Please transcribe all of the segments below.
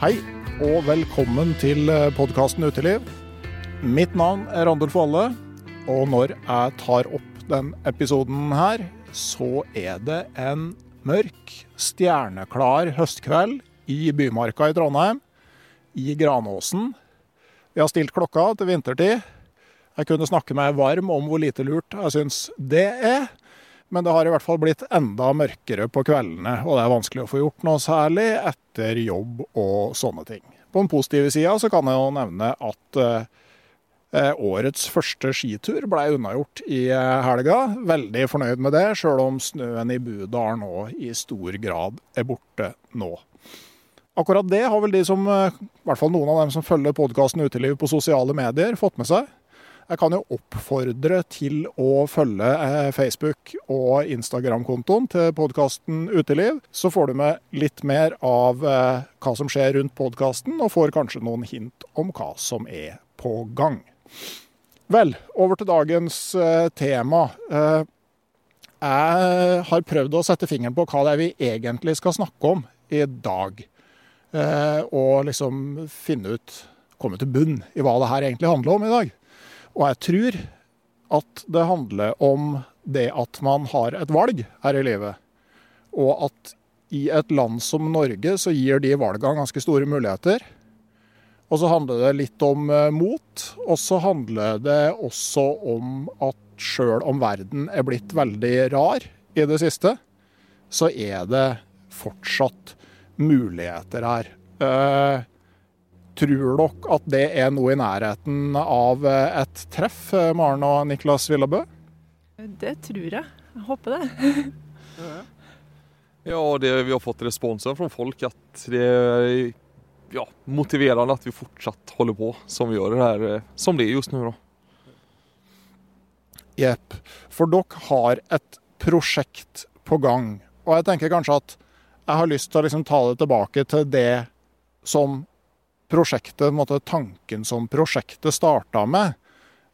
Hei, og velkommen til podkasten Uteliv. Mitt navn er Randulf Valle, og når jeg tar opp den episoden her, så er det en mørk, stjerneklar høstkveld i Bymarka i Trondheim, i Granåsen. Vi har stilt klokka til vintertid. Jeg kunne snakke meg varm om hvor lite lurt jeg syns det er. Men det har i hvert fall blitt enda mørkere på kveldene, og det er vanskelig å få gjort noe særlig etter jobb og sånne ting. På den positive sida så kan jeg jo nevne at eh, årets første skitur ble unnagjort i eh, helga. Veldig fornøyd med det, sjøl om snøen i Budalen nå i stor grad er borte nå. Akkurat det har vel de som, eh, i hvert fall noen av dem som følger podkasten Uteliv på sosiale medier, fått med seg. Jeg kan jo oppfordre til å følge eh, Facebook- og Instagram-kontoen til podkasten Uteliv. Så får du med litt mer av eh, hva som skjer rundt podkasten, og får kanskje noen hint om hva som er på gang. Vel, over til dagens eh, tema. Jeg har prøvd å sette fingeren på hva det er vi egentlig skal snakke om i dag. Og liksom finne ut, komme til bunn i hva det her egentlig handler om i dag. Og jeg tror at det handler om det at man har et valg her i livet. Og at i et land som Norge så gir de valgene ganske store muligheter. Og så handler det litt om mot, og så handler det også om at sjøl om verden er blitt veldig rar i det siste, så er det fortsatt muligheter her. Eh, Tror dere at det er noe i nærheten av et treff, Maren og Niklas Villabø? Det tror jeg. Jeg håper det. ja, det, vi har fått responser fra folk at det er ja, motiverende at vi fortsatt holder på som vi gjør det her, som det er just nå. Jepp. For dere har et prosjekt på gang. Og jeg tenker kanskje at jeg har lyst til å liksom ta det tilbake til det som prosjektet, måte, tanken som prosjektet starta med.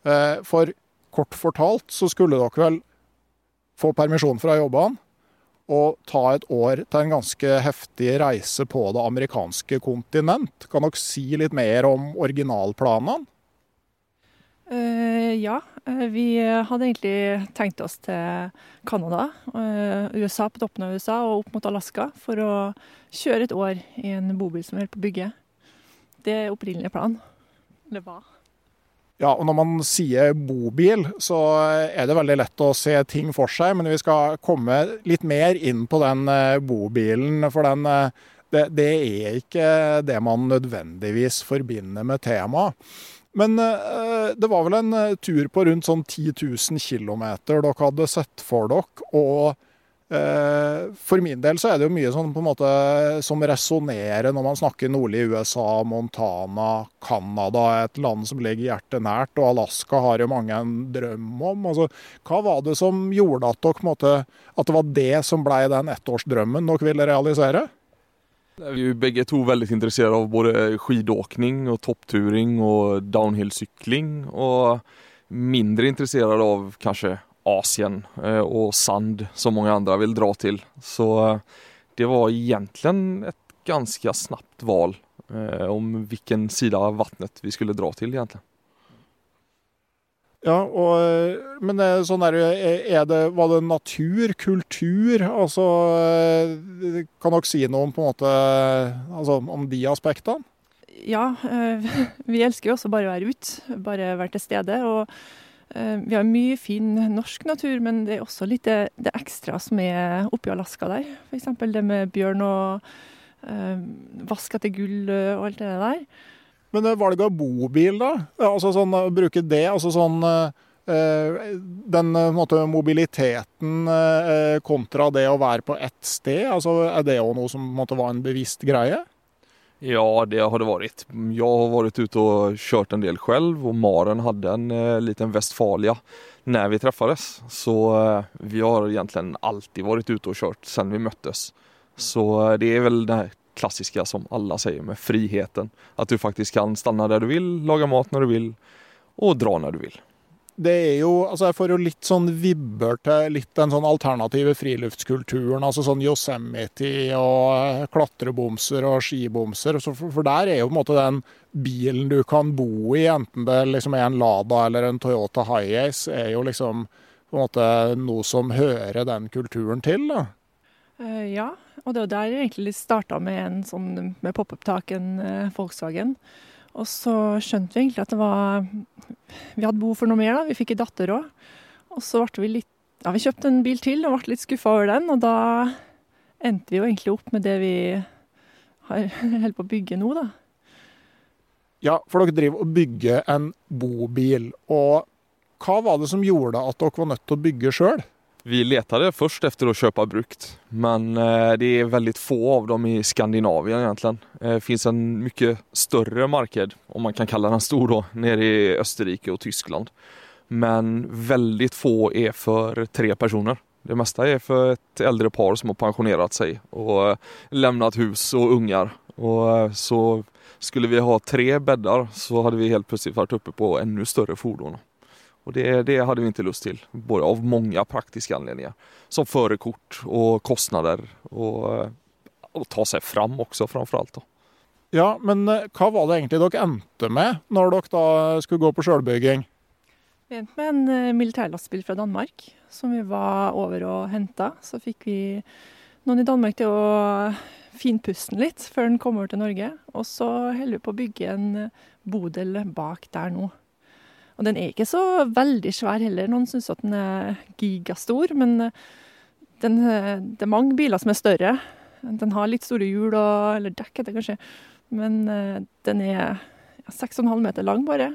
Eh, for kort fortalt så skulle dere vel få permisjon fra jobbene og ta et år til en ganske heftig reise på det amerikanske kontinent. Kan dere si litt mer om originalplanene? Uh, ja, uh, vi hadde egentlig tenkt oss til Canada, uh, USA på toppen av USA og opp mot Alaska for å kjøre et år i en bobil som vi holdt på å bygge. Det opprinnelige planen. plan. Det var. Ja, og når man sier bobil, så er det veldig lett å se ting for seg. Men vi skal komme litt mer inn på den eh, bobilen. For den, eh, det, det er ikke det man nødvendigvis forbinder med temaet. Men eh, det var vel en tur på rundt sånn 10 000 km dere hadde sett for dere. Og for min del så er det jo mye sånn på en måte som resonnerer når man snakker nordlig USA, Montana, Canada, et land som ligger hjertet nært, og Alaska har jo mange en drøm om. Altså, hva var det som gjorde at, dere, måte, at det var det som ble den ettårsdrømmen dere ville realisere? Vi er begge to veldig interessert av både skidåkning og toppturing og downhill-sykling. Og mindre interessert av kanske Asien og och sand som många andra vill dra till. Så eh, det var egentligen ett ganska snabbt val eh, om vilken sida av vattnet vi skulle dra til, egentlig. Ja, og, men sånn er er det, var det natur, kultur? Altså, kan dere si noe om, på en måte, altså, om de aspektene? Ja, eh, vi elsker jo også bare å være ute, bare være til stede. Og eh, vi har mye fin norsk natur, men det er også litt det, det ekstra som er oppi Alaska der. F.eks. det med bjørn og eh, vask etter gull og alt det der. Men valget valg av bobil, da? Altså sånn, bruke det, altså sånn eh, Den måte, mobiliteten eh, kontra det å være på ett sted, altså, er det òg noe som måte, var en bevisst greie? Ja, det har det varit. Jag har varit ute och kört en del själv och Maren hade en eh, liten Westfalia när vi träffades. Så eh, vi har egentligen alltid varit ute och kört sedan vi möttes. Så eh, det är väl det här klassiska som alla säger med friheten. Att du faktiskt kan stanna där du vill, laga mat när du vill og dra når du vil. Det er jo, altså Jeg får jo litt sånn vibber til litt den sånn alternative friluftskulturen. altså Sånn Yosemite og klatrebomser og skibomser. For der er jo på en måte den bilen du kan bo i, enten det liksom er en Lada eller en Toyota Hiace, er jo liksom på en måte noe som hører den kulturen til. da. Uh, ja, og det var der jeg egentlig starta med sånn med pop-up-tak, en uh, Volkswagen. Og så skjønte vi egentlig at det var Vi hadde behov for noe mer, da. Vi fikk ei datter òg. Og så ble vi litt Ja, vi kjøpte en bil til og ble litt skuffa over den, og da endte vi jo egentlig opp med det vi har holder på å bygge nå, da. Ja, for dere driver og bygger en bobil. Og hva var det som gjorde at dere var nødt til å bygge sjøl? Vi letade först efter att köpa brukt men eh, det är väldigt få av dem i Skandinavien egentligen. Det eh, finns en mycket större marknad, om man kan kalla den stor då, nere i Österrike och Tyskland. Men väldigt få är för tre personer. Det mesta är för ett äldre par som har pensionerat sig och eh, lämnat hus och ungar. Och så skulle vi ha tre bäddar så hade vi helt plötsligt varit uppe på ännu större fordon. Och det, det hade vi inte lust till, både av många praktiska anledningar. Som förekort og kostnader og, og ta seg fram også, framfor alt. Ja, men eh, hva var det egentlig dere endte med når dere da skulle gå på sjølbygging? Vi endte med en militærlastebil militærlastbil fra Danmark som vi var over og henta. Så fikk vi noen i Danmark til å finpuste den litt før den kom over til Norge. Og så holder vi på å bygge en bodel bak der nå. Og den er ikke så veldig svær heller. Noen syns at den er gigastor, men eh, den, eh, det er mange biler som er større. Den har litt store hjul og Eller dekk, heter det kanskje. Men eh, den er 6,5 meter lang, bare.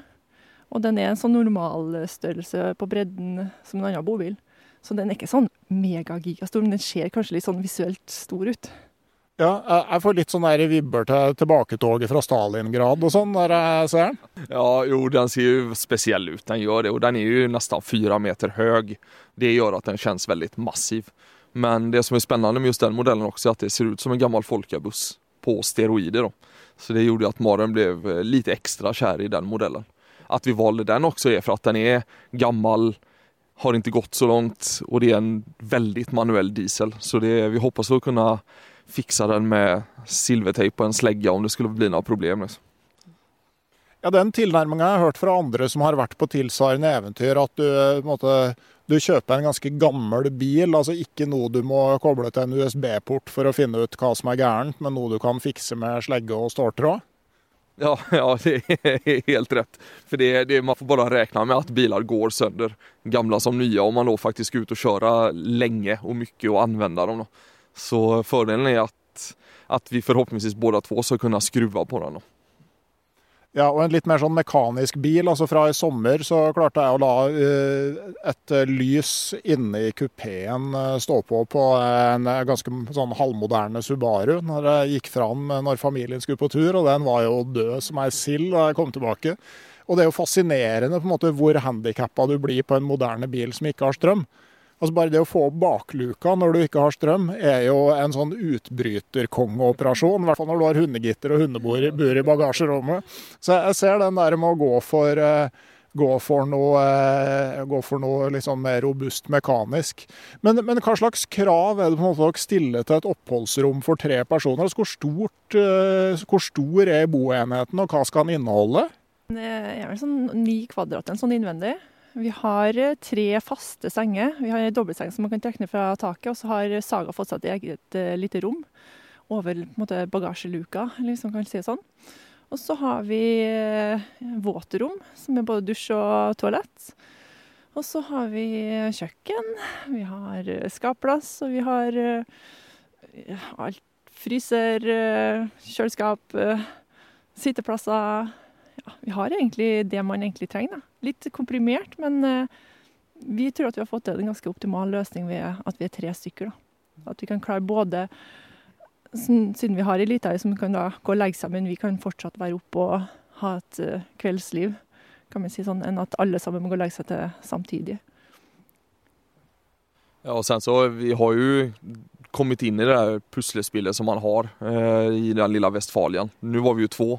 Og den er en sånn normalstørrelse på bredden som en annen bobil. Så den er ikke sånn megagigastor, men den ser kanskje litt sånn visuelt stor ut. Ja, jeg får litt sånn der vibber til tilbaketoget fra Stalingrad og sånn, der jeg ser den. Ja, jo, den ser jo spesiell ut. Den gjør det. Og den er jo nesten fire meter høy. Det gjør at den kjennes veldig massiv. Men det som er spennende med just den modellen også, er at det ser ut som en gammel folkebuss på steroider. Da. Så det gjorde at Maren ble eh, litt ekstra kjær i den modellen. At vi valgte den også er for at den er gammel, har ikke gått så langt, og det er en veldig manuell diesel. Så det, vi håper å kunne fiksa den med silvertejp og en slegge om det skulle bli noe problem. Liksom. Ja, Den tilnærminga jeg har hørt fra andre som har vært på tilsvarende eventyr, at du, eh, måte, du kjøper en ganske gammel bil. altså Ikke noe du må koble til en USB-port for å finne ut hva som er gærent, men noe du kan fikse med slegge og ståltråd. Ja, ja, det er helt rett. For det, det, Man får bare regne med at biler går sønder, gamle som nye, om man da faktisk skal ut og kjøre lenge og mye og anvende dem. Da. Så fordelen er at, at vi både båda två ska kunna skruva på den. Ja, og en litt mer sånn mekanisk bil. altså Fra i sommer så klarte jeg å la uh, et lys inne i kupeen uh, stå på på en ganske sånn halvmoderne Subaru når jeg gikk fram når familien skulle på tur, og den var jo død som ei sild da jeg kom tilbake. Og det er jo fascinerende på en måte hvor handikappa du blir på en moderne bil som ikke har strøm. Altså Bare det å få opp bakluka når du ikke har strøm, er jo en sånn utbryterkongeoperasjon. I hvert fall når du har hundegitter og hundebur i bagasjerommet. Så jeg ser den der med å gå for, uh, gå for noe, uh, gå for noe liksom mer robust mekanisk. Men, men, hva slags krav er det på en måte dere stiller til et oppholdsrom for tre personer? Altså, hvor, stort, uh, hvor stor er boenheten, og hva skal den inneholde? Det er vel sånn ni kvadrat, en sånn innvendig. Vi har eh, tre faste senger. Vi har en dobbeltseng som man kan trekke ned fra taket, og så har Saga fått seg et eget uh, lite rom over måte, bagasjeluka, hvis man kan si det sånn. Og så har vi uh, våtrom, som er både dusj og toalett. Og så har vi kjøkken, vi har skapplass, og vi har alt. Fryser, kjøleskap, sitteplasser ja, vi har egentlig det man egentlig trenger. Da. Litt komprimert, men uh, vi tror at vi har fått til en ganske optimal løsning ved at vi er tre stykker. Da. At vi kan klare både Siden vi har ei lita ei som kan da gå og legge seg, men vi kan fortsatt være oppe og ha et uh, kveldsliv, kan vi si sånn, enn at alle sammen må gå og legge seg til samtidig. Ja, og sen så vi har jo kommet inn i det puslespillet som man har eh, i den lille Vestfalien. Nå var vi jo to,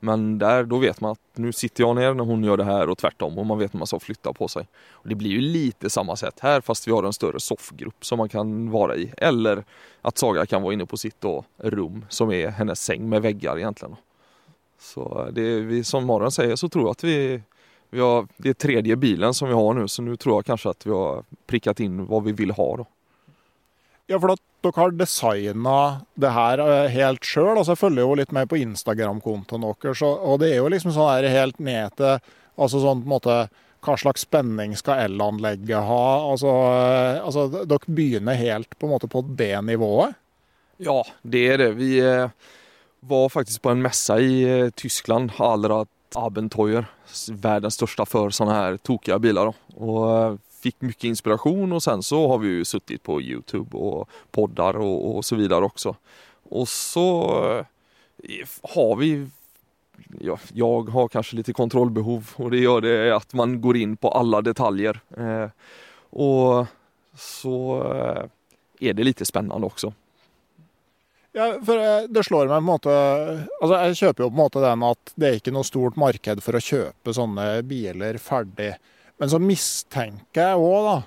men där, då vet man att nu sitter jag ner när hon gör det här och tvärtom och man vet når man ska flytta på sig. Och det blir ju lite samma sätt här fast vi har en större soffgrupp som man kan vara i. Eller att Saga kan vara inne på sitt då, rum som är hennes säng med väggar egentligen. Så det vi, som Maren säger så tror jag att vi, vi har, det är tredje bilen som vi har nu så nu tror jag kanske att vi har prickat in vad vi vill ha då. Ja, for at dere har designa det her eh, helt sjøl. Altså, jeg følger jo litt med på Instagram-kontoen deres, og det er jo liksom sånn her helt ned til altså sånn på en måte hva slags spenning skal elanlegget ha? Altså, eh, altså, dere begynner helt på en måte på det nivået? Ja, det er det. Vi eh, var faktisk på en messe i Tyskland, Allrad Abenteuer, verdens største for sånne her tokige biler. Og fick mycket inspiration och sen så har vi ju suttit på Youtube och poddar och, och så vidare också. Och så eh, har vi ja, jag har kanske lite kontrollbehov och det gör det att man går in på alla detaljer. Eh, och så eh, er det litt spennende også. Ja, for eh, det slår meg på en måte Altså, jeg kjøper jo på en måte den at det er ikke noe stort marked for å kjøpe sånne biler ferdig men så mistenker jeg òg da,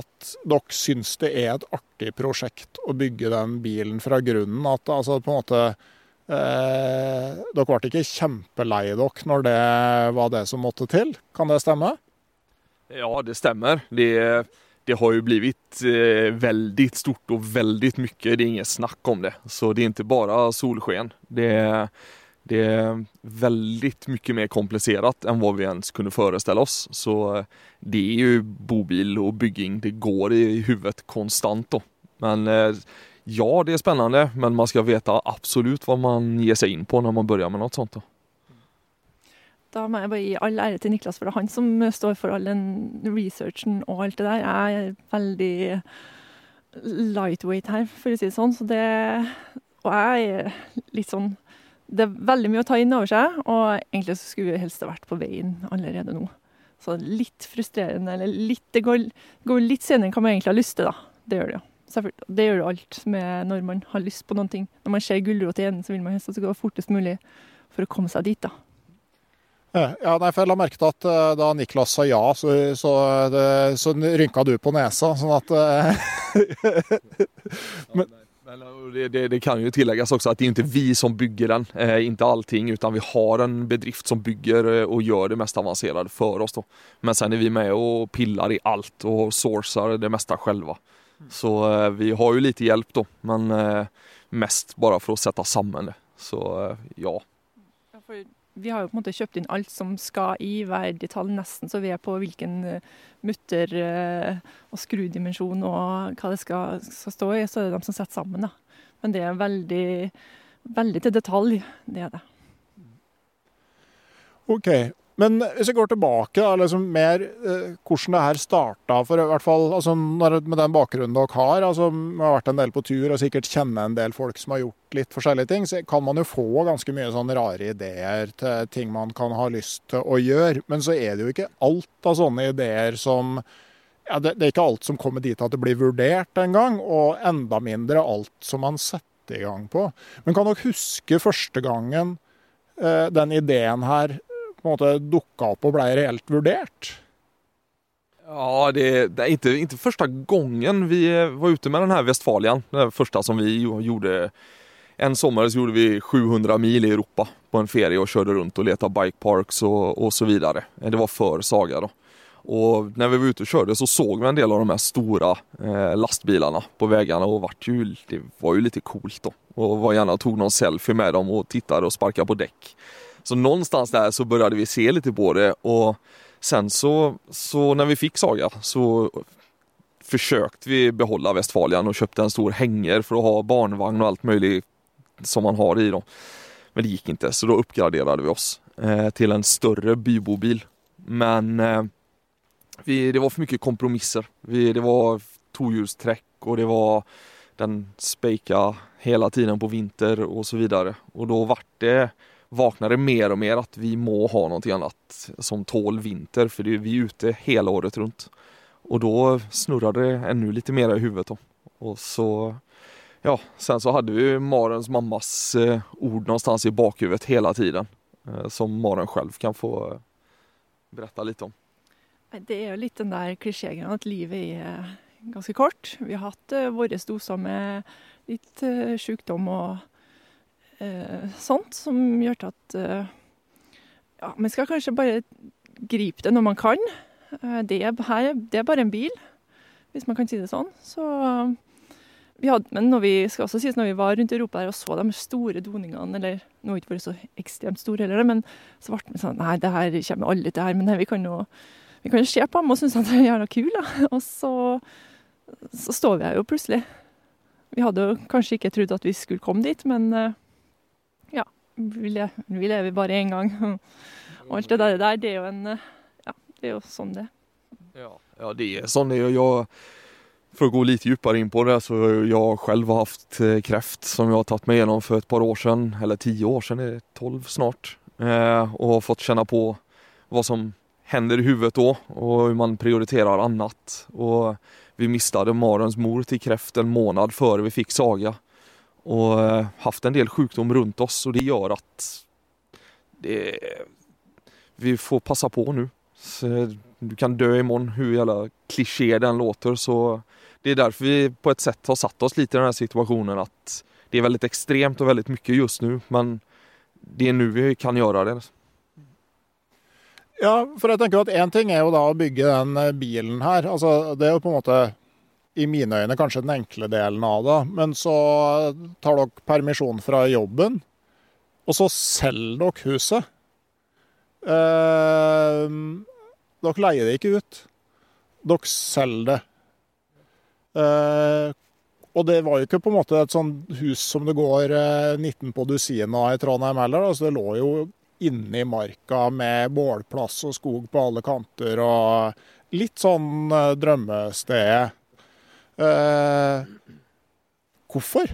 at dere syns det er et artig prosjekt å bygge den bilen fra grunnen. At altså på en måte eh, Dere ble ikke kjempelei dere når det var det som måtte til? Kan det stemme? Ja, det stemmer. Det, det har jo blitt eh, veldig stort og veldig mye. Det er ingen snakk om det. Så det er ikke bare solsken. Det er det er veldig mye mer komplicerat enn hva vi ens kunne forestille oss. Så eh, det er jo bobil og bygging, det går i huvudet konstant. Då. Men eh, ja, det er spennende, men man skal veta absolutt hva man gir seg inn på når man börjar med noe sånt. Då. Da må jeg bare gi all ære til Niklas, for det er han som står for all den researchen og alt det der. Jeg er veldig lightweight her, for å si det sånn. Så det, og jeg er litt sånn det er veldig mye å ta inn over seg, og egentlig så skulle vi helst ha vært på veien allerede nå. Så litt frustrerende, eller litt Det går, går litt senere enn hva man egentlig har lyst til, da. Det gjør det jo. Selvfølgelig. Det gjør det alt med når man har lyst på noen ting. Når man ser gulrot i enden, så vil man helst at det går fortest mulig for å komme seg dit, da. Ja, nei, for Jeg la merke til at uh, da Niklas sa ja, så, så, det, så rynka du på nesa. Sånn at uh, Men, det, det, det, kan jo tillegges også at det er ikke vi som bygger den, eh, ikke allting, utan vi har en bedrift som bygger eh, og gjør det mest avanserte for oss. Då. Men sen er vi med og piller i alt og sourcer det meste selv. Så eh, vi har jo litt hjelp, då, men eh, mest bare for å sette sammen det. Så eh, får ja vi har jo på en måte kjøpt inn alt som skal i hver detalj, nesten, så vi er på hvilken eh, mutter og skrudimensjon og hva det skal, skal, stå i. Så er det de som setter sammen, da. Men det er veldig, veldig til detalj, det er det. OK. Men hvis jeg går tilbake, da, liksom mer eh, hvordan det her starta, for hvert fall altså, når, med den bakgrunnen dere har, altså, vi har vært en del på tur og sikkert kjenner en del folk som har gjort litt forskjellige ting, så kan man jo få ganske mye sånne rare ideer til ting man kan ha lyst til å gjøre. Men så er det jo ikke alt av sånne ideer som ja, det, det er ikke alt som kommer dit at det blir vurdert engang, og enda mindre alt som man setter i gang på. Men kan dere huske første gangen eh, den ideen her på en måte dukka opp og ble reelt vurdert? Ja, det, det er ikke, ikke første gangen vi var ute med denne här Den första som vi gjorde. En sommer så gjorde vi 700 mil i Europa på en ferie og kjørte rundt og lette bike bikeparks og, og så vidare. Eh, det var før Saga da. Og når vi var ute og kjørte, så såg vi en del av de her store eh, lastebilene på veiene. Og ju, det var jo litt coolt da. Og var gjerne tog noen selfie med dem og tittade og sparket på däck. Så någonstans där så började vi se lite på det och sen så, så när vi fick Saga så försökte vi behålla Westfalian och köpte en stor hänger för att ha barnvagn och allt möjligt som man har i dem. Men det gick inte så då uppgraderade vi oss eh, till en större bybobil. Men eh, vi, det var för mycket kompromisser. Vi, det var tohjulsträck och det var den spejka hela tiden på vinter och så vidare. Och då vart det vaknade mer och mer att vi må ha någonting annat som tål vinter för det, vi är ute hela året runt. Och då snurrade det ännu lite mer i huvudet då. Och så, ja, sen så hade vi Marens mammas eh, ord någonstans i bakhuvudet hela tiden. Eh, som Maren själv kan få eh, berätta lite om. Det er ju litt den där klisjégreia at livet er ganske kort. Vi har hatt våra doser med litt sjukdom och sånt, som gjør at uh, Ja, man skal kanskje bare gripe det når man kan. Uh, det, er, her, det er bare en bil, hvis man kan si det sånn. Så vi hadde, men når vi skal også sies, når vi var rundt i Europa og så de store doningene, eller nå har ikke vært så ekstremt store heller, men så ble det sånn Nei, det her kommer aldri til her, men nei, vi kan jo vi kan jo se på dem og synes at det er jævla kul, da. Og så, så står vi her jo plutselig. Vi hadde jo kanskje ikke trodd at vi skulle komme dit, men eh. Vi, le, vi lever bare én gang. Og alt det der, det er jo en eh, Ja, det er jo sånn det Ja, ja det är sån är jag. För att gå lite djupare in på det så har jag själv haft kreft kräft som jag har tagit mig igenom för ett par år sedan, eller tio år sedan, är det tolv snart. Eh, och har fått känna på vad som händer i huvudet då och hur man prioriterar annat. Och vi mistade Marens mor till kräft en månad före vi fick Saga. Och eh, haft en del sjukdom runt oss och det gör att det, vi får passa på nu. Så du kan dö imorgon hur jävla kliché den låter så det är därför vi på ett sätt har satt oss lite i den här situationen att det är väldigt extremt och väldigt mycket just nu men det är nu vi kan göra det. Ja, for jeg tenker at én ting er jo da å bygge den eh, bilen her. Altså, det er jo på en måte i mine øyne kanskje den enkle delen av det. Men så tar dere permisjon fra jobben, og så selger dere huset. Eh, dere leier det ikke ut. Dere selger det. Eh, og det var jo ikke på en måte et sånt hus som det går eh, 19 på dusinet av i Trondheim heller. Altså, det lå jo inne i marka med bålplass og skog på alle kanter og litt sånn eh, drømmested. Eh, hvorfor?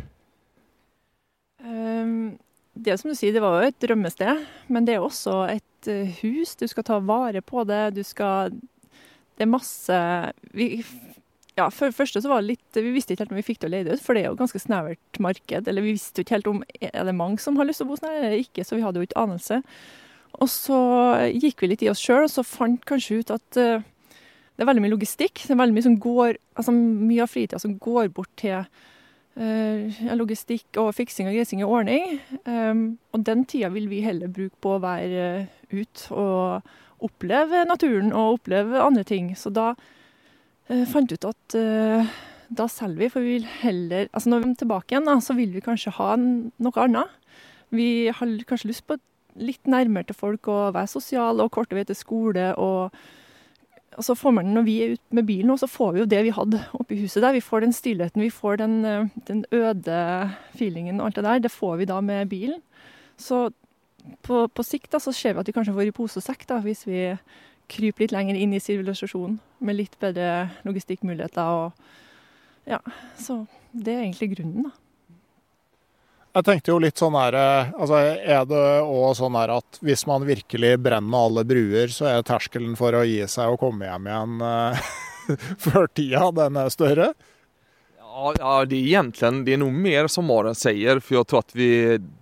Um, det som du sier, det var jo et drømmested, men det er også et eh, hus. Du skal ta vare på det. Du skal Det er masse vi, Ja, for det første så var det litt Vi visste ikke helt om vi fikk til å leie det ut, for det er jo et ganske snevert marked. Eller vi visste jo ikke helt om er det mange som har lyst til å bo sånn eller ikke, så vi hadde jo ikke anelse. Og så gikk vi litt i oss sjøl, og så fant kanskje ut at eh, det er veldig mye logistikk. Det er veldig mye som går Altså mye av fritida som går bort til uh, logistikk og fiksing og grising og ordning. Um, og den tida vil vi heller bruke på å være uh, ut og oppleve naturen og oppleve andre ting. Så da uh, fant ut at uh, da selger vi, for vi vil heller Altså når vi er tilbake igjen, da, så vil vi kanskje ha noe annet. Vi har kanskje lyst på litt nærmere til folk og være sosiale og korte vei til skole og og så får man, Når vi er ute med bilen, så får vi jo det vi hadde oppi huset der. Vi får den stillheten, vi får den, eh, den øde feelingen og alt det der. Det får vi da med bilen. Så på, på sikt da, så ser vi at vi kanskje får i pose og sekk da, hvis vi kryper litt lenger inn i sivilisasjonen med litt bedre logistikkmuligheter. Og, ja, så det er egentlig grunnen, da. Jeg tenkte jo litt sånn her, altså Er det òg sånn her at hvis man virkelig brenner alle bruer, så er terskelen for å gi seg og komme hjem igjen eh, før tida, den er større? Ja, ja, det er egentlig det er noe mer som Maren sier, for jeg tror at vi,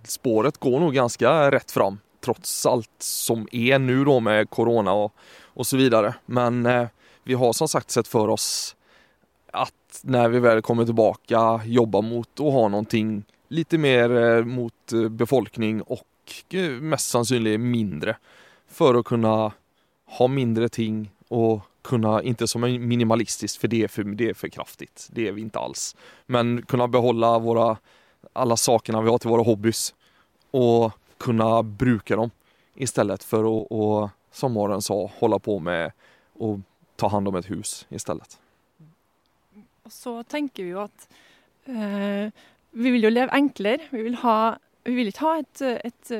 spåret går nå ganske rett fram trots alt som er nå, med korona og, og så videre. Men eh, vi har som sagt sett for oss at når vi vel kommer tilbake, jobber mot å ha någonting lite mer eh, mot eh, befolkning och eh, mest sannsynlig mindre. For å kunne ha mindre ting og kunne Ikke som en minimalistisk, for det er for, för kraftigt. Det er vi ikke alls. Men kunne behålla våra, alle sakene vi har til våre hobbys og kunne bruke dem i stedet for å, å som Maren sa, holde på med å ta hand om et hus i stedet. så tenker vi jo at eh, vi vil jo leve enklere. Vi vil, ha, vi vil ikke ha et, et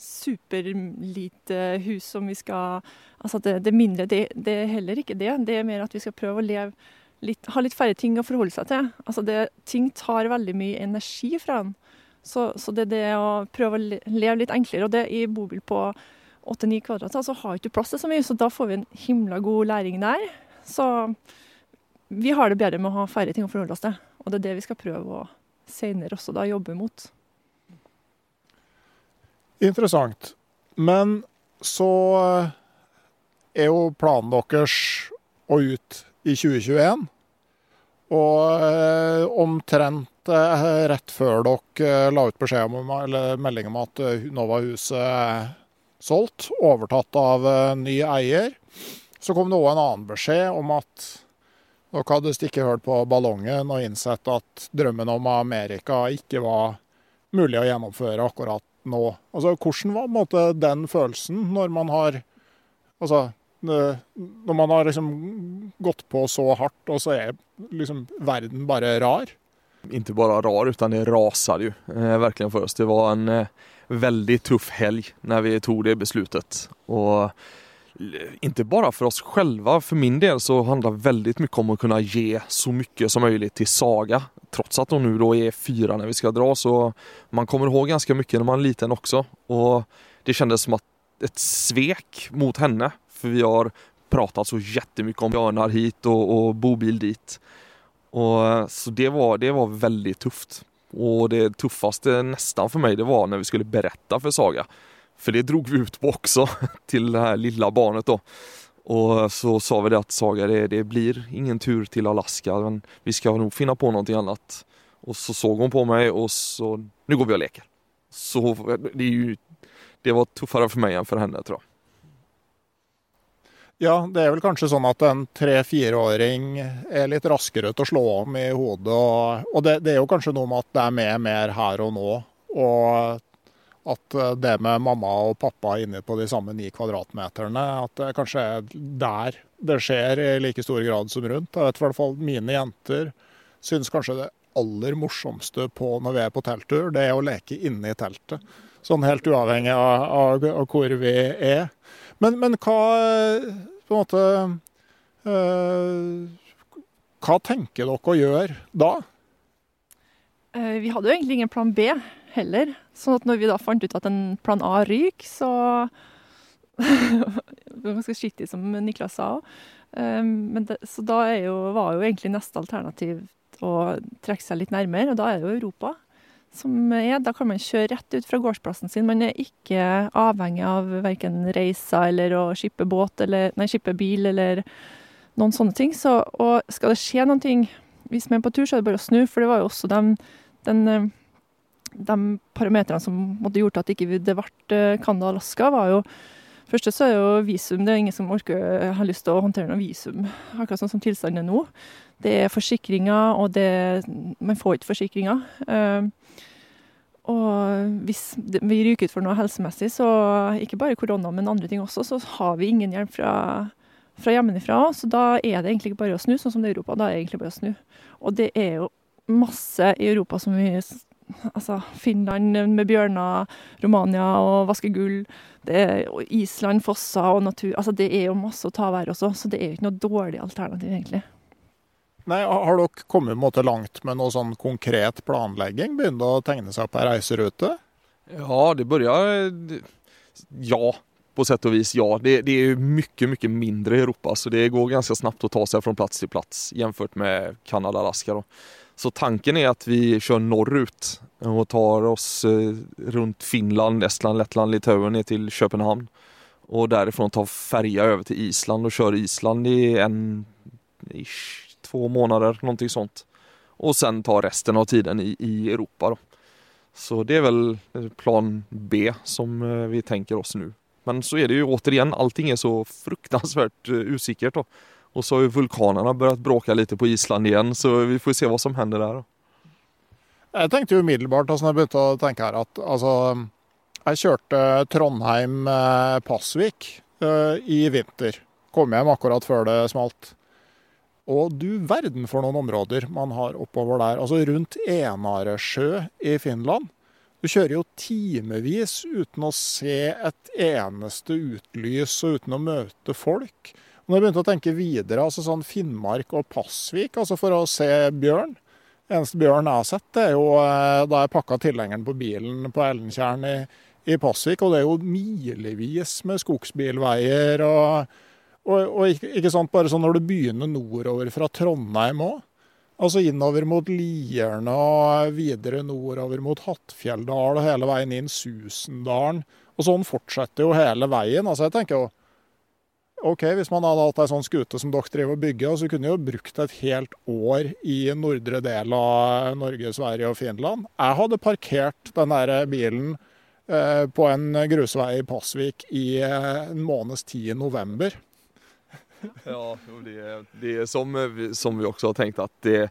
superlite hus som vi skal Altså det, det mindre, det, det, er heller ikke det. Det er mer at vi skal prøve å leve litt, ha litt færre ting å forholde seg til. Altså det, ting tar veldig mye energi fra en. Så, så, det er det å prøve å leve litt enklere. Og det i bobil på 8-9 kvadrat, så har ikke plass til så mye, så da får vi en himla god læring der. Så vi har det bedre med å ha færre ting å forholde oss til. Og det er det vi skal prøve å senere også da jobbe mot. Interessant. Men så eh, er jo planen deres å ut i 2021. Og eh, omtrent eh, rett før dere la ut beskjed om, eller melding om at Nova-huset er solgt, overtatt av ny eier, så kom det òg en annen beskjed om at dere hadde stikket hørt på ballongen og innsett at drømmen om Amerika ikke var mulig å gjennomføre akkurat nå. Altså, Hvordan var måte, den følelsen når man har Altså, når man har liksom gått på så hardt, og så er liksom verden bare rar? Inte bare rar, utan det raser jo eh, verkligen for oss. Det var en eh, veldig tuff helg når vi tog det beslutet. Och inte bara för oss själva, för min del så handlar väldigt mycket om att kunna ge så mycket som möjligt till Saga. Trots att hun nu då är fyra när vi ska dra så man kommer ihåg ganska mycket när man är liten också. Och det kändes som att ett svek mot henne. För vi har pratat så jättemycket om björnar hit och, och bobil dit. Och, så det var, det var väldigt tufft. Och det tuffaste nästan för mig det var när vi skulle berätta för Saga för det drog vi ut på också till det här lilla barnet då. Och så sa vi det att Saga, det, det blir ingen tur till Alaska, men vi ska nog finna på någonting annat. Och så såg hon på mig och så, nu går vi och leker. Så det, ju, det var tuffere for meg enn for henne tror jeg. Ja, det er vel kanskje sånn at en tre-fireåring er litt raskere til å slå om i hodet. Og, og det, det, er jo kanskje noe med at det er med mer her og nå. Og at eh, det med mamma og pappa inne på de samme ni kvadratmeterne, at det kanskje er der det skjer i like stor grad som rundt. Jeg vet i hvert fall mine jenter syns kanskje det aller morsomste på når vi er på telttur, det er å leke inne i teltet. Sånn helt uavhengig av, av, av hvor vi er. Men, men, hva på en måte øh, Hva tenker dere å gjøre da? Eh, vi hadde jo egentlig ingen plan B heller. Sånn at når vi da fant ut at en plan A ryker, så Det var ganske skittig, som Niklas sa òg. Um, så da jo, var jo egentlig neste alternativ å trekke seg litt nærmere, og da er det jo Europa. Som er, da kan man kjøre rett ut fra gårdsplassen sin. Man er ikke avhengig av verken reiser eller å skippe båt eller Nei, skippe bil eller noen sånne ting. Så, og skal det skje noen ting hvis man er på tur, så er det bare å snu, for det var jo også den, den de parametrene som måtte gjort at ikke det ble eh, Canada og Alaska, var jo Første så er jo visum. Det er ingen som orker, eh, har lyst til å håndtere noe visum. Akkurat sånn som tilstanden er nå. Det er forsikringer, og det Man får ikke forsikringer. Uh, og hvis vi ryker ut for noe helsemessig, så ikke bare korona, men andre ting også, så har vi ingen hjelp fra, fra hjemmefra. Så da er det egentlig bare å snu, sånn som det er i Europa. Da er det egentlig bare å snu. Og det er jo masse i Europa som vi altså, Finland med bjørner, Romania og vaske gull. Det er, og Island, fosser og natur. Altså, det er jo masse å ta av her også, så det er jo ikke noe dårlig alternativ, egentlig. Nei, Har dere kommet måte, langt med noe sånn konkret planlegging? Begynner å tegne seg opp ei reiserute? Ja, det begynner Ja, på sett og vis ja. Det, det er mye, mye mindre i Europa så det går ganske snabbt å ta seg fra plass til plass, jämfört med Kanada och Alaska. Då. Så tanken er at vi kjører norrut og tar oss rundt runt Finland, Estland, Lettland, Litauen ned til København. Og derifra tar ferja over til Island og kjører Island i en, ish, to måneder, noe sånt. Og sen tar resten av tiden i, i Europa. Da. Så det er vel plan B som eh, vi tenker oss nå. Men så er det jo återigen, allting er så fruktansvärt eh, usikkert. Då. Och så har ju vulkanerna börjat bråka lite på Island igen, så vi får se vad som händer. Då. Jeg tenkte umiddelbart altså, når jeg begynte å tenke her, at altså Jeg kjørte Trondheim-Pasvik uh, i vinter. Kom hjem akkurat før det smalt. Og du verden for noen områder man har oppover der. Altså rundt Enaresjø i Finland. Du kjører jo timevis uten å se et eneste utlys og uten å møte folk. Når jeg begynte å tenke videre, altså sånn Finnmark og Pasvik, altså for å se bjørn Eneste bjørn jeg har sett, det er jo eh, da jeg pakka tilhengeren på bilen på Ellentjern i, i Pasvik. Og det er jo milevis med skogsbilveier og og, og ikke, ikke, sant, bare sånn når du begynner nordover fra Trondheim òg. Altså innover mot Lierne og videre nordover mot Hattfjelldal og hele veien inn Susendalen. Og sånn fortsetter jo hele veien. Altså jeg tenker jo OK, hvis man hadde hatt ei sånn skute som dere driver og bygger, så kunne jo brukt et helt år i nordre del av Norge, Sverige og Finland. Jeg hadde parkert den der bilen eh, på en grusvei i Pasvik i eh, en måneds tid i november. ja, det, det som, som vi også har tenkt at det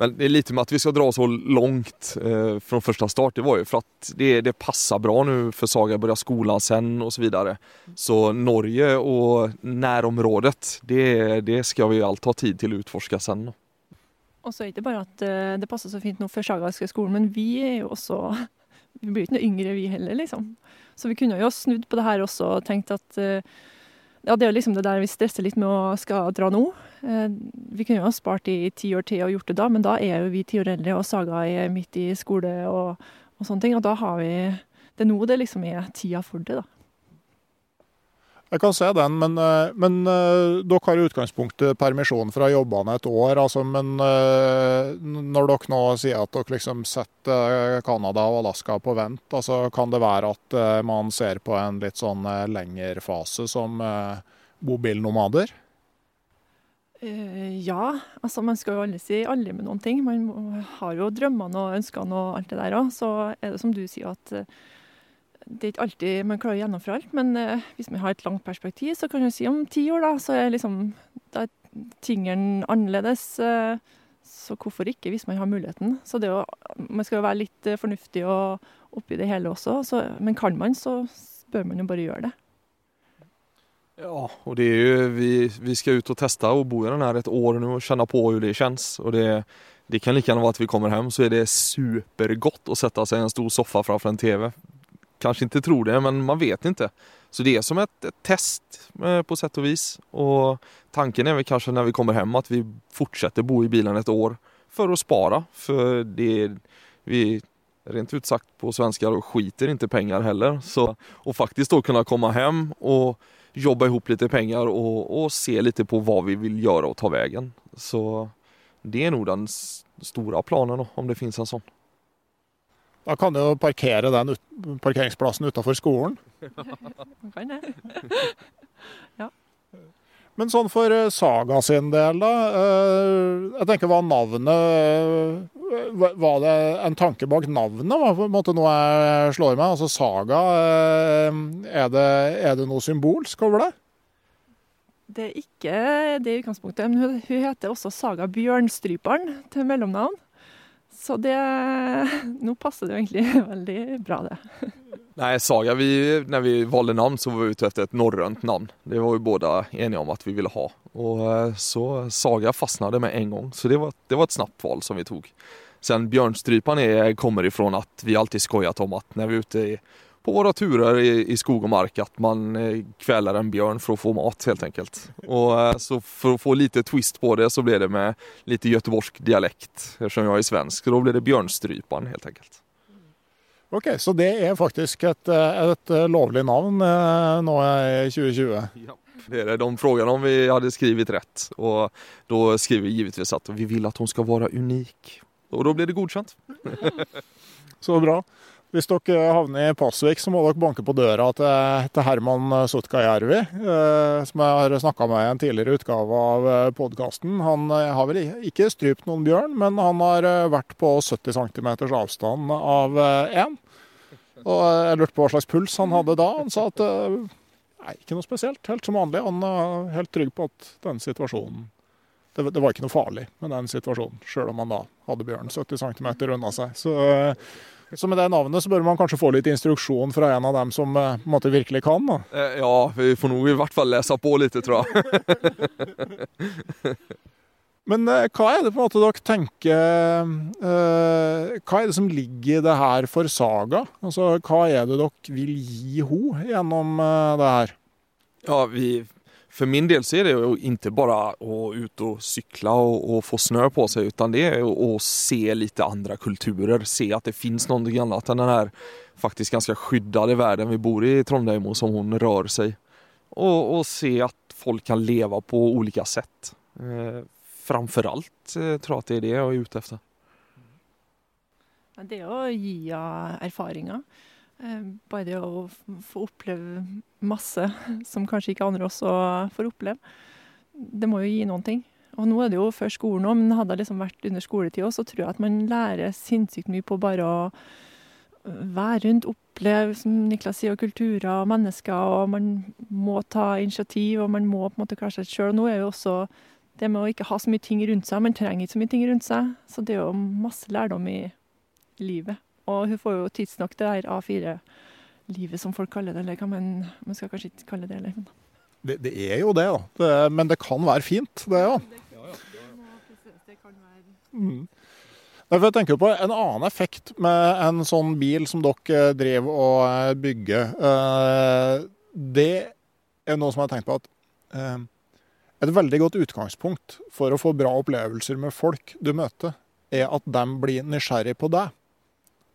men det är lite med att vi ska dra så långt eh, från första start. Det var ju för att det, det passar bra nu för Saga å begynne skolan sen och så vidare. Så Norge och närområdet, det, det ska vi allt ha tid till att utforska sen. Og så er det ikke bare at uh, det passer så fint nå for Saga skolen, men vi er jo også Vi blir ikke noe yngre, vi heller, liksom. Så vi kunne jo snudd på det her også og tenkt at uh, ja, det er jo liksom det der vi stresser litt med å skal dra nå. Eh, vi kunne jo ha spart i ti år til og gjort det da, men da er jo vi ti år eldre, og Saga er midt i skole og, og sånne ting. Og da har vi Det er nå det liksom er tida for det, da. Jeg kan se den, men, eh, men uh, dere har i utgangspunktet permisjon fra jobbene et år. Altså, men uh, når dere nå sier at dere liksom setter Canada og Alaska på vent, altså, kan det være at man ser på en litt sånn lengre fase som mobilnomader? ja, altså man skal jo aldri si aldri med noen ting. Man har jo drømmene og ønskene og alt det der òg. Så er det som du sier at det er ikke alltid man klarer å gjennomføre alt, men uh, hvis man har et langt perspektiv, så kan man si om ti år, da, så er liksom da er tingene annerledes. Uh, så hvorfor ikke, hvis man har muligheten. Så det å, man skal jo være litt uh, fornuftig og oppi det hele også. Så, men kan man, så bør man jo bare gjøre det. Ja, og det er jo vi, vi skal ut og teste og bo i den her et år nå og kjenne på hvordan det kjennes. Og det, det kan like gjerne være at vi kommer hjem, så er det supergodt å sette seg i en stor soffa framfor en TV kanske inte tror det, men man vet inte. Så det är som ett, ett, test eh, på sätt och vis. Och tanken är väl kanske när vi kommer hem att vi fortsätter bo i bilen ett år för att spara. För det vi rent ut sagt på svenska skiter inte pengar heller. Så, och faktiskt då kunna komma hem och jobba ihop lite pengar och, och se lite på vad vi vill göra och ta vägen. Så det är nog den stora planen om det finns en sån. Da kan du jo parkere den ut, parkeringsplassen utafor skolen. Kan det. ja. Men sånn for eh, Saga sin del, da. Eh, jeg tenker hva navnet eh, Var det en tanke bak navnet? Var på en måte noe jeg slår meg? Altså Saga, er det, er det noe symbolsk over det? Det er ikke det i utgangspunktet, men hun heter også Saga Bjørnstryperen til mellomnavn. Så det Nå passer det jo egentlig veldig bra, det. Nei, Saga, vi, når vi valde namn så var vi ute etter et norrønt namn. Det var vi både enige om at vi ville ha. Och eh, så Saga fastnade med en gang, så det var, det var et snabbt val som vi tog. Sen bjørnstrypene kommer ifrån at vi alltid skojat om at når vi er ute i, på våre turer i, i skog og mark at man kveler en bjørn for å få mat helt enkelt. Och eh, så For å få litt twist på det så ble det med lite göteborgsk dialekt ettersom jeg er svensk. Da ble det bjørnstrypan, helt enkelt. Ok, Så det er faktisk et, eh, et lovlig navn eh, nå i 2020? Ja. Det er det. De frågade om vi hadde skrevet rett, og da skrev vi givetvis at vi vil at hun skal være unik. Og da blir det godkjent. Så bra. Hvis dere havner i Pasvik, så må dere banke på døra til, Herman Sutkajärvi, eh, som jeg har snakka med i en tidligere utgave av eh, podkasten. Han eh, har vel ikke strypt noen bjørn, men han har eh, vært på 70 cm avstand av én. Og jeg lurte på hva slags puls han hadde da. Han sa at nei, ikke noe spesielt, helt som vanlig. Han er helt trygg på at den situasjonen det, det, var ikke noe farlig med den situasjonen, sjøl om han da hadde bjørn 70 cm unna seg. Så, så, med det navnet så bør man kanskje få litt instruksjon fra en av dem som eh, på en måte virkelig kan? da. Eh, ja, vi får nå i hvert fall lese på litt, tror jeg. Men eh, hva er det på en måte dere tenker Hva er det som ligger i det her for Saga? Altså, Hva er det dere vil gi henne gjennom det her? Ja, vi, för min del så är det inte bara att ut och cykla och, och, få snö på sig utan det är att se lite andra kulturer, se att det finns någonting annat än den här faktiskt ganska skyddade världen vi bor i Trondheim och som hon rör sig. Och, och se att folk kan leva på olika sätt. Eh, framförallt eh, tror jag att det är det jag är ute efter. Det är gi ge erfaringer. Eh, bare det å få oppleve masse som kanskje ikke andre også får oppleve, det må jo gi noen ting. Og nå er det jo før skolen òg, men hadde det liksom vært under skoletid òg, så tror jeg at man lærer sinnssykt mye på bare å være rundt, oppleve, som Niklas sier, kulturer og mennesker, og man må ta initiativ, og man må på en måte klare seg sjøl. Nå er jo også det med å ikke ha så mye ting rundt seg, man trenger ikke så mye ting rundt seg, så det er jo masse lærdom i livet. Og hun får jo tidsnok det der A4-livet, som folk kaller det. Eller hva man, man skal kanskje ikke kalle det heller. Det, det, er jo det, da. Det, men det kan være fint, det òg. Ja. Mm. Jeg tenker på En annen effekt med en sånn bil som dere driver og eh, bygger, eh, det er noe som jeg har tenkt på at eh, Et veldig godt utgangspunkt for å få bra opplevelser med folk du møter, er at de blir nysgjerrig på deg.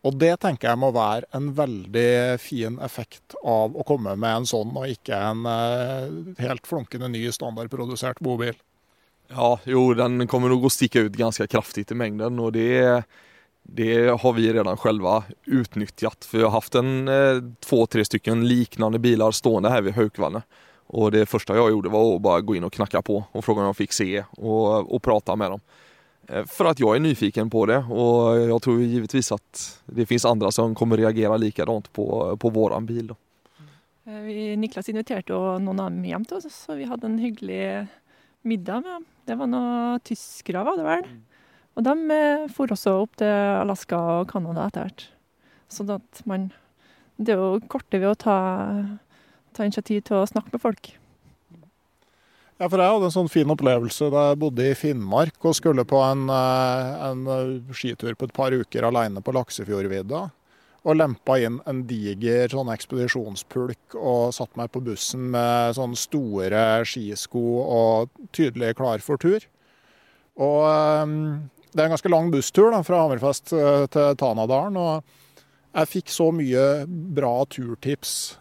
Og det tenker jeg må være en veldig fin effekt av å komme med en sånn, og ikke en uh, helt flunkende ny standardprodusert bobil. Ja, jo, den kommer nok å stikke ut ganske kraftig i mengden, og det, det har vi redan selv utnyttet. For vi har haft en eh, två, tre stykker lignende biler stående her ved Haukvannet. Og det første jeg gjorde var å bare gå inn og knakke på og spørre om jeg fikk se og, og prate med dem. Eh, för att jag är nyfiken på det och jag tror givetvis att det finns andra som kommer reagera likadant på, på våran bil. Då. Eh, Niklas inviterte noen av dem hjem til oss, så vi hadde en hyggelig middag med dem. Det var noen tyskere, var det vel. Og de eh, for også opp til Alaska og Canada etter hvert. Sånn at man Det er jo korte ved å ta, ta initiativ til å snakke med folk. Ja, for jeg hadde en sånn fin opplevelse da jeg bodde i Finnmark og skulle på en, eh, en eh, skitur på et par uker alene på Laksefjordvidda. Og lempa inn en diger sånn ekspedisjonspulk og satt meg på bussen med sånne store skisko og tydelig klar for tur. Og um, det er en ganske lang busstur da, fra Hammerfest til Tanadalen. og jeg fikk så mye bra turtips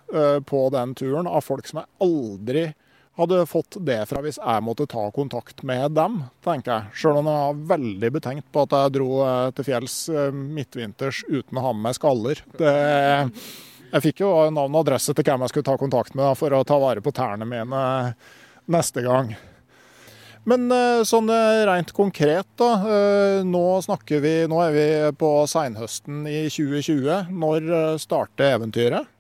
på den turen av folk som jeg aldri hadde fått det fra hvis jeg måtte ta kontakt med dem, tenker jeg. Sjøl om jeg var veldig betenkt på at jeg dro eh, til fjells eh, midtvinters uten å ha med meg skaller. Det, jeg fikk jo navn og adresse til hvem jeg skulle ta kontakt med for å ta vare på tærne mine neste gang. Men eh, sånn rent konkret, da. Nå, vi, nå er vi på seinhøsten i 2020. Når starter eventyret?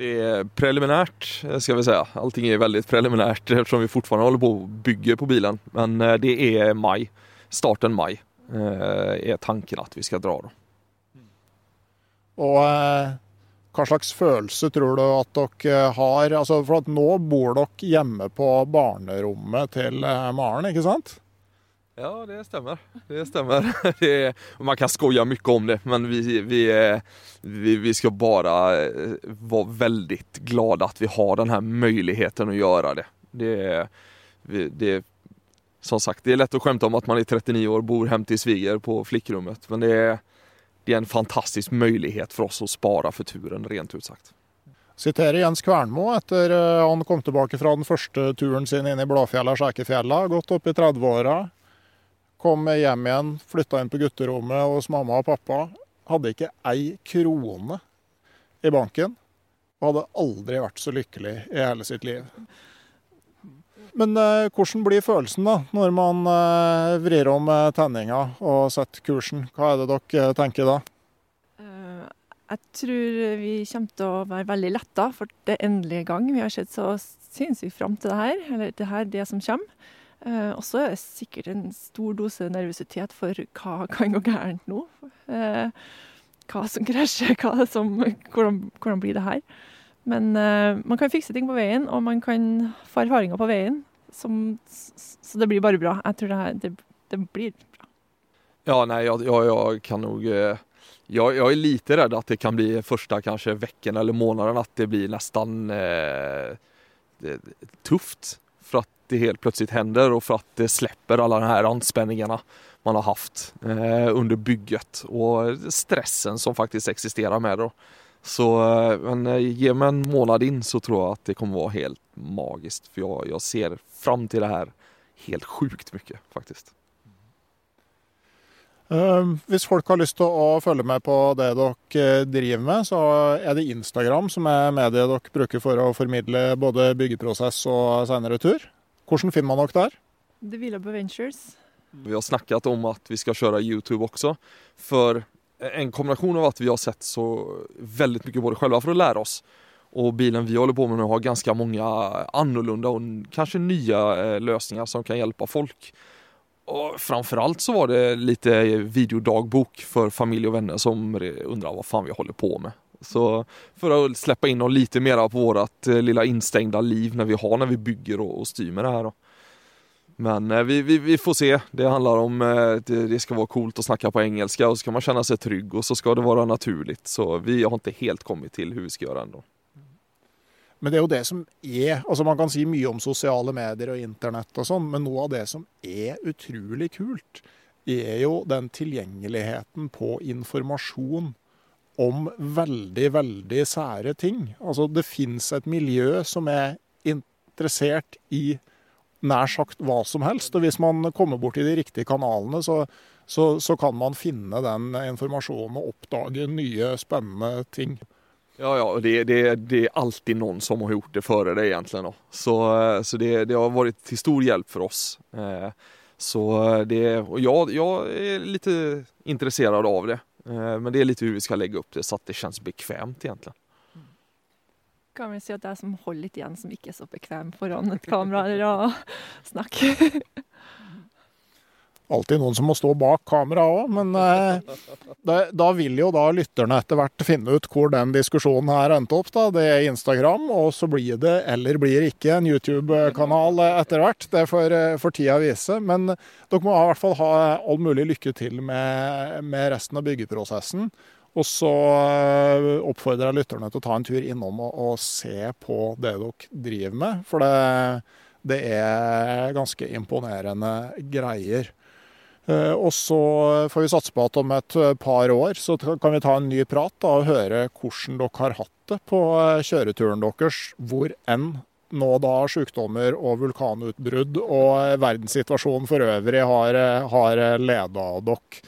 Det är preliminärt ska vi säga. Allting är väldigt preliminärt eftersom vi fortfarande håller på och bygger på bilen. Men eh, det är maj. Starten maj er tanken at vi skal dra. Da. Og eh, hva slags følelse tror du at dere har? Altså, for at nå bor dere hjemme på barnerommet til Maren, ikke sant? Ja, det stämmer. Det stämmer. Det är, man kan skoja mycket om det, men vi, vi, vi, vi ska bara eh, vara väldigt glada att vi har den här möjligheten att göra det. Det, det, som sagt, det är lätt att skämta om att man är 39 år bor hem till sviger på flickrummet, men det är, det är en fantastisk möjlighet för oss att spara för turen, rent ut sagt. Siterer Jens Kvernmo etter eh, han kom tilbake fra den første turen sin inn i Blåfjella og Skjækefjella. Gått opp i 30-åra. Kom hjem igjen, flytta inn på gutterommet hos mamma og pappa. Hadde ikke ei krone i banken. Og hadde aldri vært så lykkelig i hele sitt liv. Men eh, hvordan blir følelsen da, når man eh, vrir om eh, tenninga og setter kursen? Hva er det dere tenker da? Jeg tror vi kommer til å være veldig letta, for det endelige gang. Vi har sett så sinnssykt fram til det her, eller det her, det som kommer. Eh, og så er det sikkert en stor dose nervøsitet for hva kan gå gærent nå. Eh, hva som krasjer, hva som, hvordan, hvordan blir det her. Men eh, man kan fikse ting på veien, og man kan få erfaringer på veien. Som, så det blir bare bra. Jeg tror det, her, det, det blir bra. Ja, nei, jeg, jeg, jeg kan nok jag, jag, är lite rädd att det kan bli första kanske veckan eller månaden att det blir nästan eh, tufft det helt plötsligt händer og for at det släpper alle de här anspänningarna man har haft eh, under bygget og stressen som faktisk eksisterer med det. Så eh, men eh, ge mig en månad in så tror jeg at det kommer være helt magisk for jeg, jeg ser fram til det her helt sjukt mye faktisk. Ehm, hvis folk har lyst til å følge med på det dere eh, driver med, så er det Instagram som er mediet dere bruker for å formidle både byggeprosess og senere tur. Hvordan finner man dere der? The Villabo Ventures. Vi har snakket om at vi skal kjøre YouTube også. For en kombinasjon av at vi har sett så veldig mye på det selv for å lære oss. Og bilen vi holder på med nå har ganske mange annorlunda og kanskje nye eh, løsninger som kan hjelpe folk. Framfor alt så var det lite videodagbok for familie og venner som undrer hva faen vi holder på med. Så för att släppa in dem lite mer på vårt eh, lilla instängda liv när vi har när vi bygger och, styr med det här. Då. Men eh, vi, vi, vi, får se. Det handlar om eh, det, det ska vara coolt att snacka på engelska och så ska man känna sig trygg och så ska det vara naturligt. Så vi har inte helt kommit till hur vi ska göra ändå. Men det er jo det som er altså Man kan si mye om sosiale medier og internett og sånn, men noe av det som er utrolig kult, er jo den tilgjengeligheten på informasjon om veldig, veldig sære ting. Altså det fins et miljø som er interessert i nær sagt hva som helst. Og hvis man kommer bort i de riktige kanalene, så, så, så kan man finne den informasjonen og oppdage nye, spennende ting. Ja, ja, det, det, det, er alltid noen som har gjort det før deg, egentlig. Då. Så, så det, det, har vært til stor hjelp for oss. Eh, så det, Og jeg, jeg er litt interessert av det. Eh, men det är lite hur vi ska lägga upp det så att det känns bekvämt egentligen. Kan vi si at det er som holder litt igjen, som ikke er så bekvem foran et kamera eller å snakke? alltid noen som må stå bak kamera òg, men eh, da, da, vil jo da lytterne etter hvert finne ut hvor den diskusjonen her endte opp. da. Det er Instagram, og så blir det, eller blir ikke, en YouTube-kanal etter hvert. Det får, eh, for tida vise. Men dere må i hvert fall ha all mulig lykke til med, med resten av byggeprosessen. Og så eh, oppfordrer jeg lytterne til å ta en tur innom og, og se på det dere driver med. For det, det er ganske imponerende greier. Eh, og så får vi satse på at om et eh, par år så kan vi ta en ny prat da, og høre hvordan dere har hatt det på eh, kjøreturen deres, hvor enn nå da sykdommer og vulkanutbrudd og verdenssituasjonen for øvrig har, har leda dere.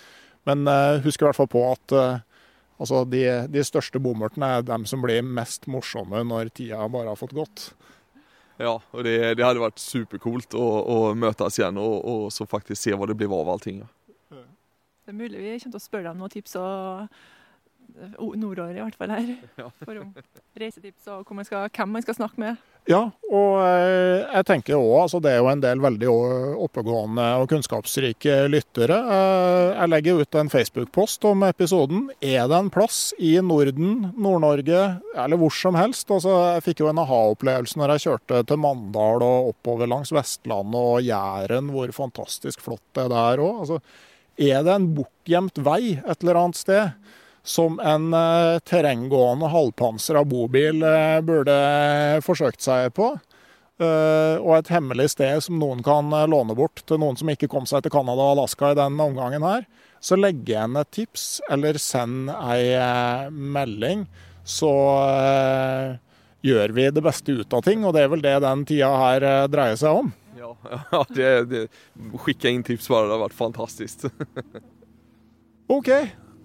Men husk i hvert fall på at altså, de, de største bommertene er dem som blir mest morsomme når tida bare har fått gått. Ja, og det, det hadde vært supercoolt å, å møtes igjen og, og, så faktisk se hva det blir av allting. Det er mulig vi kommer til å spørre deg om noen tips og nordår, i hvert fall her. For om reisetips og man skal, hvem man skal snakke med. Ja, og eh, jeg tenker òg altså det er jo en del veldig oppegående og kunnskapsrike lyttere. Eh, jeg legger ut en Facebook-post om episoden. Er det en plass i Norden, Nord-Norge eller hvor som helst? Altså, jeg fikk jo en aha-opplevelse når jeg kjørte til Mandal og oppover langs Vestlandet og Jæren, hvor fantastisk flott det er der òg. Altså, er det en bortgjemt vei et eller annet sted? Som en uh, terrenggående halvpansra bobil uh, burde forsøkt seg på. Uh, og et hemmelig sted som noen kan låne bort til noen som ikke kom seg til Canada og Alaska i den omgangen her. Så legg igjen et tips, eller send ei melding, så gjør vi det beste ut av ting. Og det er vel det den tida her dreier seg om. Ja, ja det, det, skicka inn tips bare, det har vært fantastisk. OK,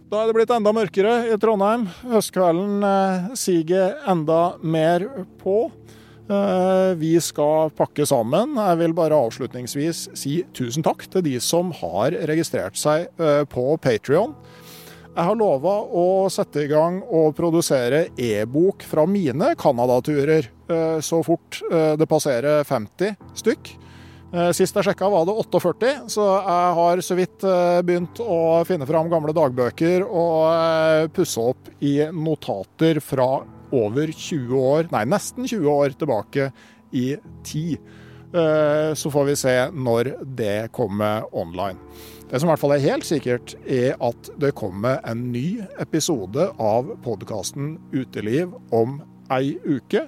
da er det blitt enda mørkere i Trondheim. Høstkvelden eh, siger enda mer på. Eh, vi skal pakke sammen. Jeg vil bare avslutningsvis si tusen takk til de som har registrert seg eh, på Patrion. Jeg har lova å sette i gang og produsere e-bok fra mine Canada-turer så fort det passerer 50 stykk. Eh, sist jeg sjekka var det 48, så jeg har så vidt eh, begynt å finne fram gamle dagbøker og eh, pusse opp i notater fra over 20 år, nei nesten 20 år tilbake i tid. Så får vi se når det kommer online. Det som i hvert fall er helt sikkert, er at det kommer en ny episode av podkasten Uteliv om ei uke.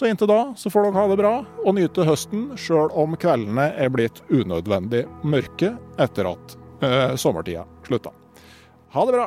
Så inntil da så får dere ha det bra og nyte høsten, sjøl om kveldene er blitt unødvendig mørke etter at eh, sommertida slutta. Ha det bra!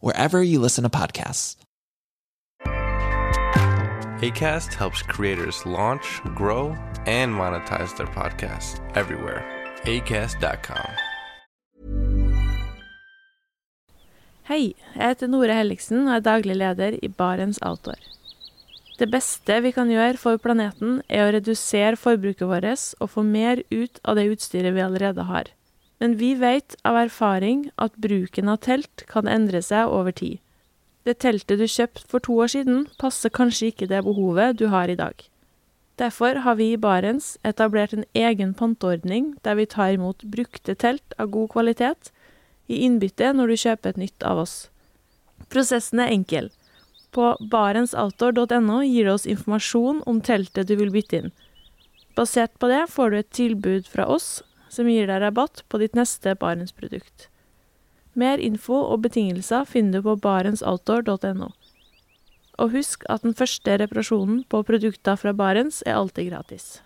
wherever you listen to podcasts. ACAST helps creators launch, grow, and monetize their podcasts everywhere. ACAST.com. Hei, jeg heter Nore Helligsen og er daglig leder i Barents Outdoor. Det beste vi kan gjøre for planeten, er å redusere forbruket vårt og få mer ut av det utstyret vi allerede har. Men vi vet av erfaring at bruken av telt kan endre seg over tid. Det teltet du kjøpte for to år siden, passer kanskje ikke det behovet du har i dag. Derfor har vi i Barents etablert en egen panteordning der vi tar imot brukte telt av god kvalitet i innbytte når du kjøper et nytt av oss. Prosessen er enkel. På barentsoutdoor.no gir du oss informasjon om teltet du vil bytte inn. Basert på det får du et tilbud fra oss som gir deg rabatt på ditt neste Barentsprodukt. Mer info og betingelser finner du på barentsoutdoor.no. Og husk at den første reparasjonen på produkter fra Barents er alltid gratis.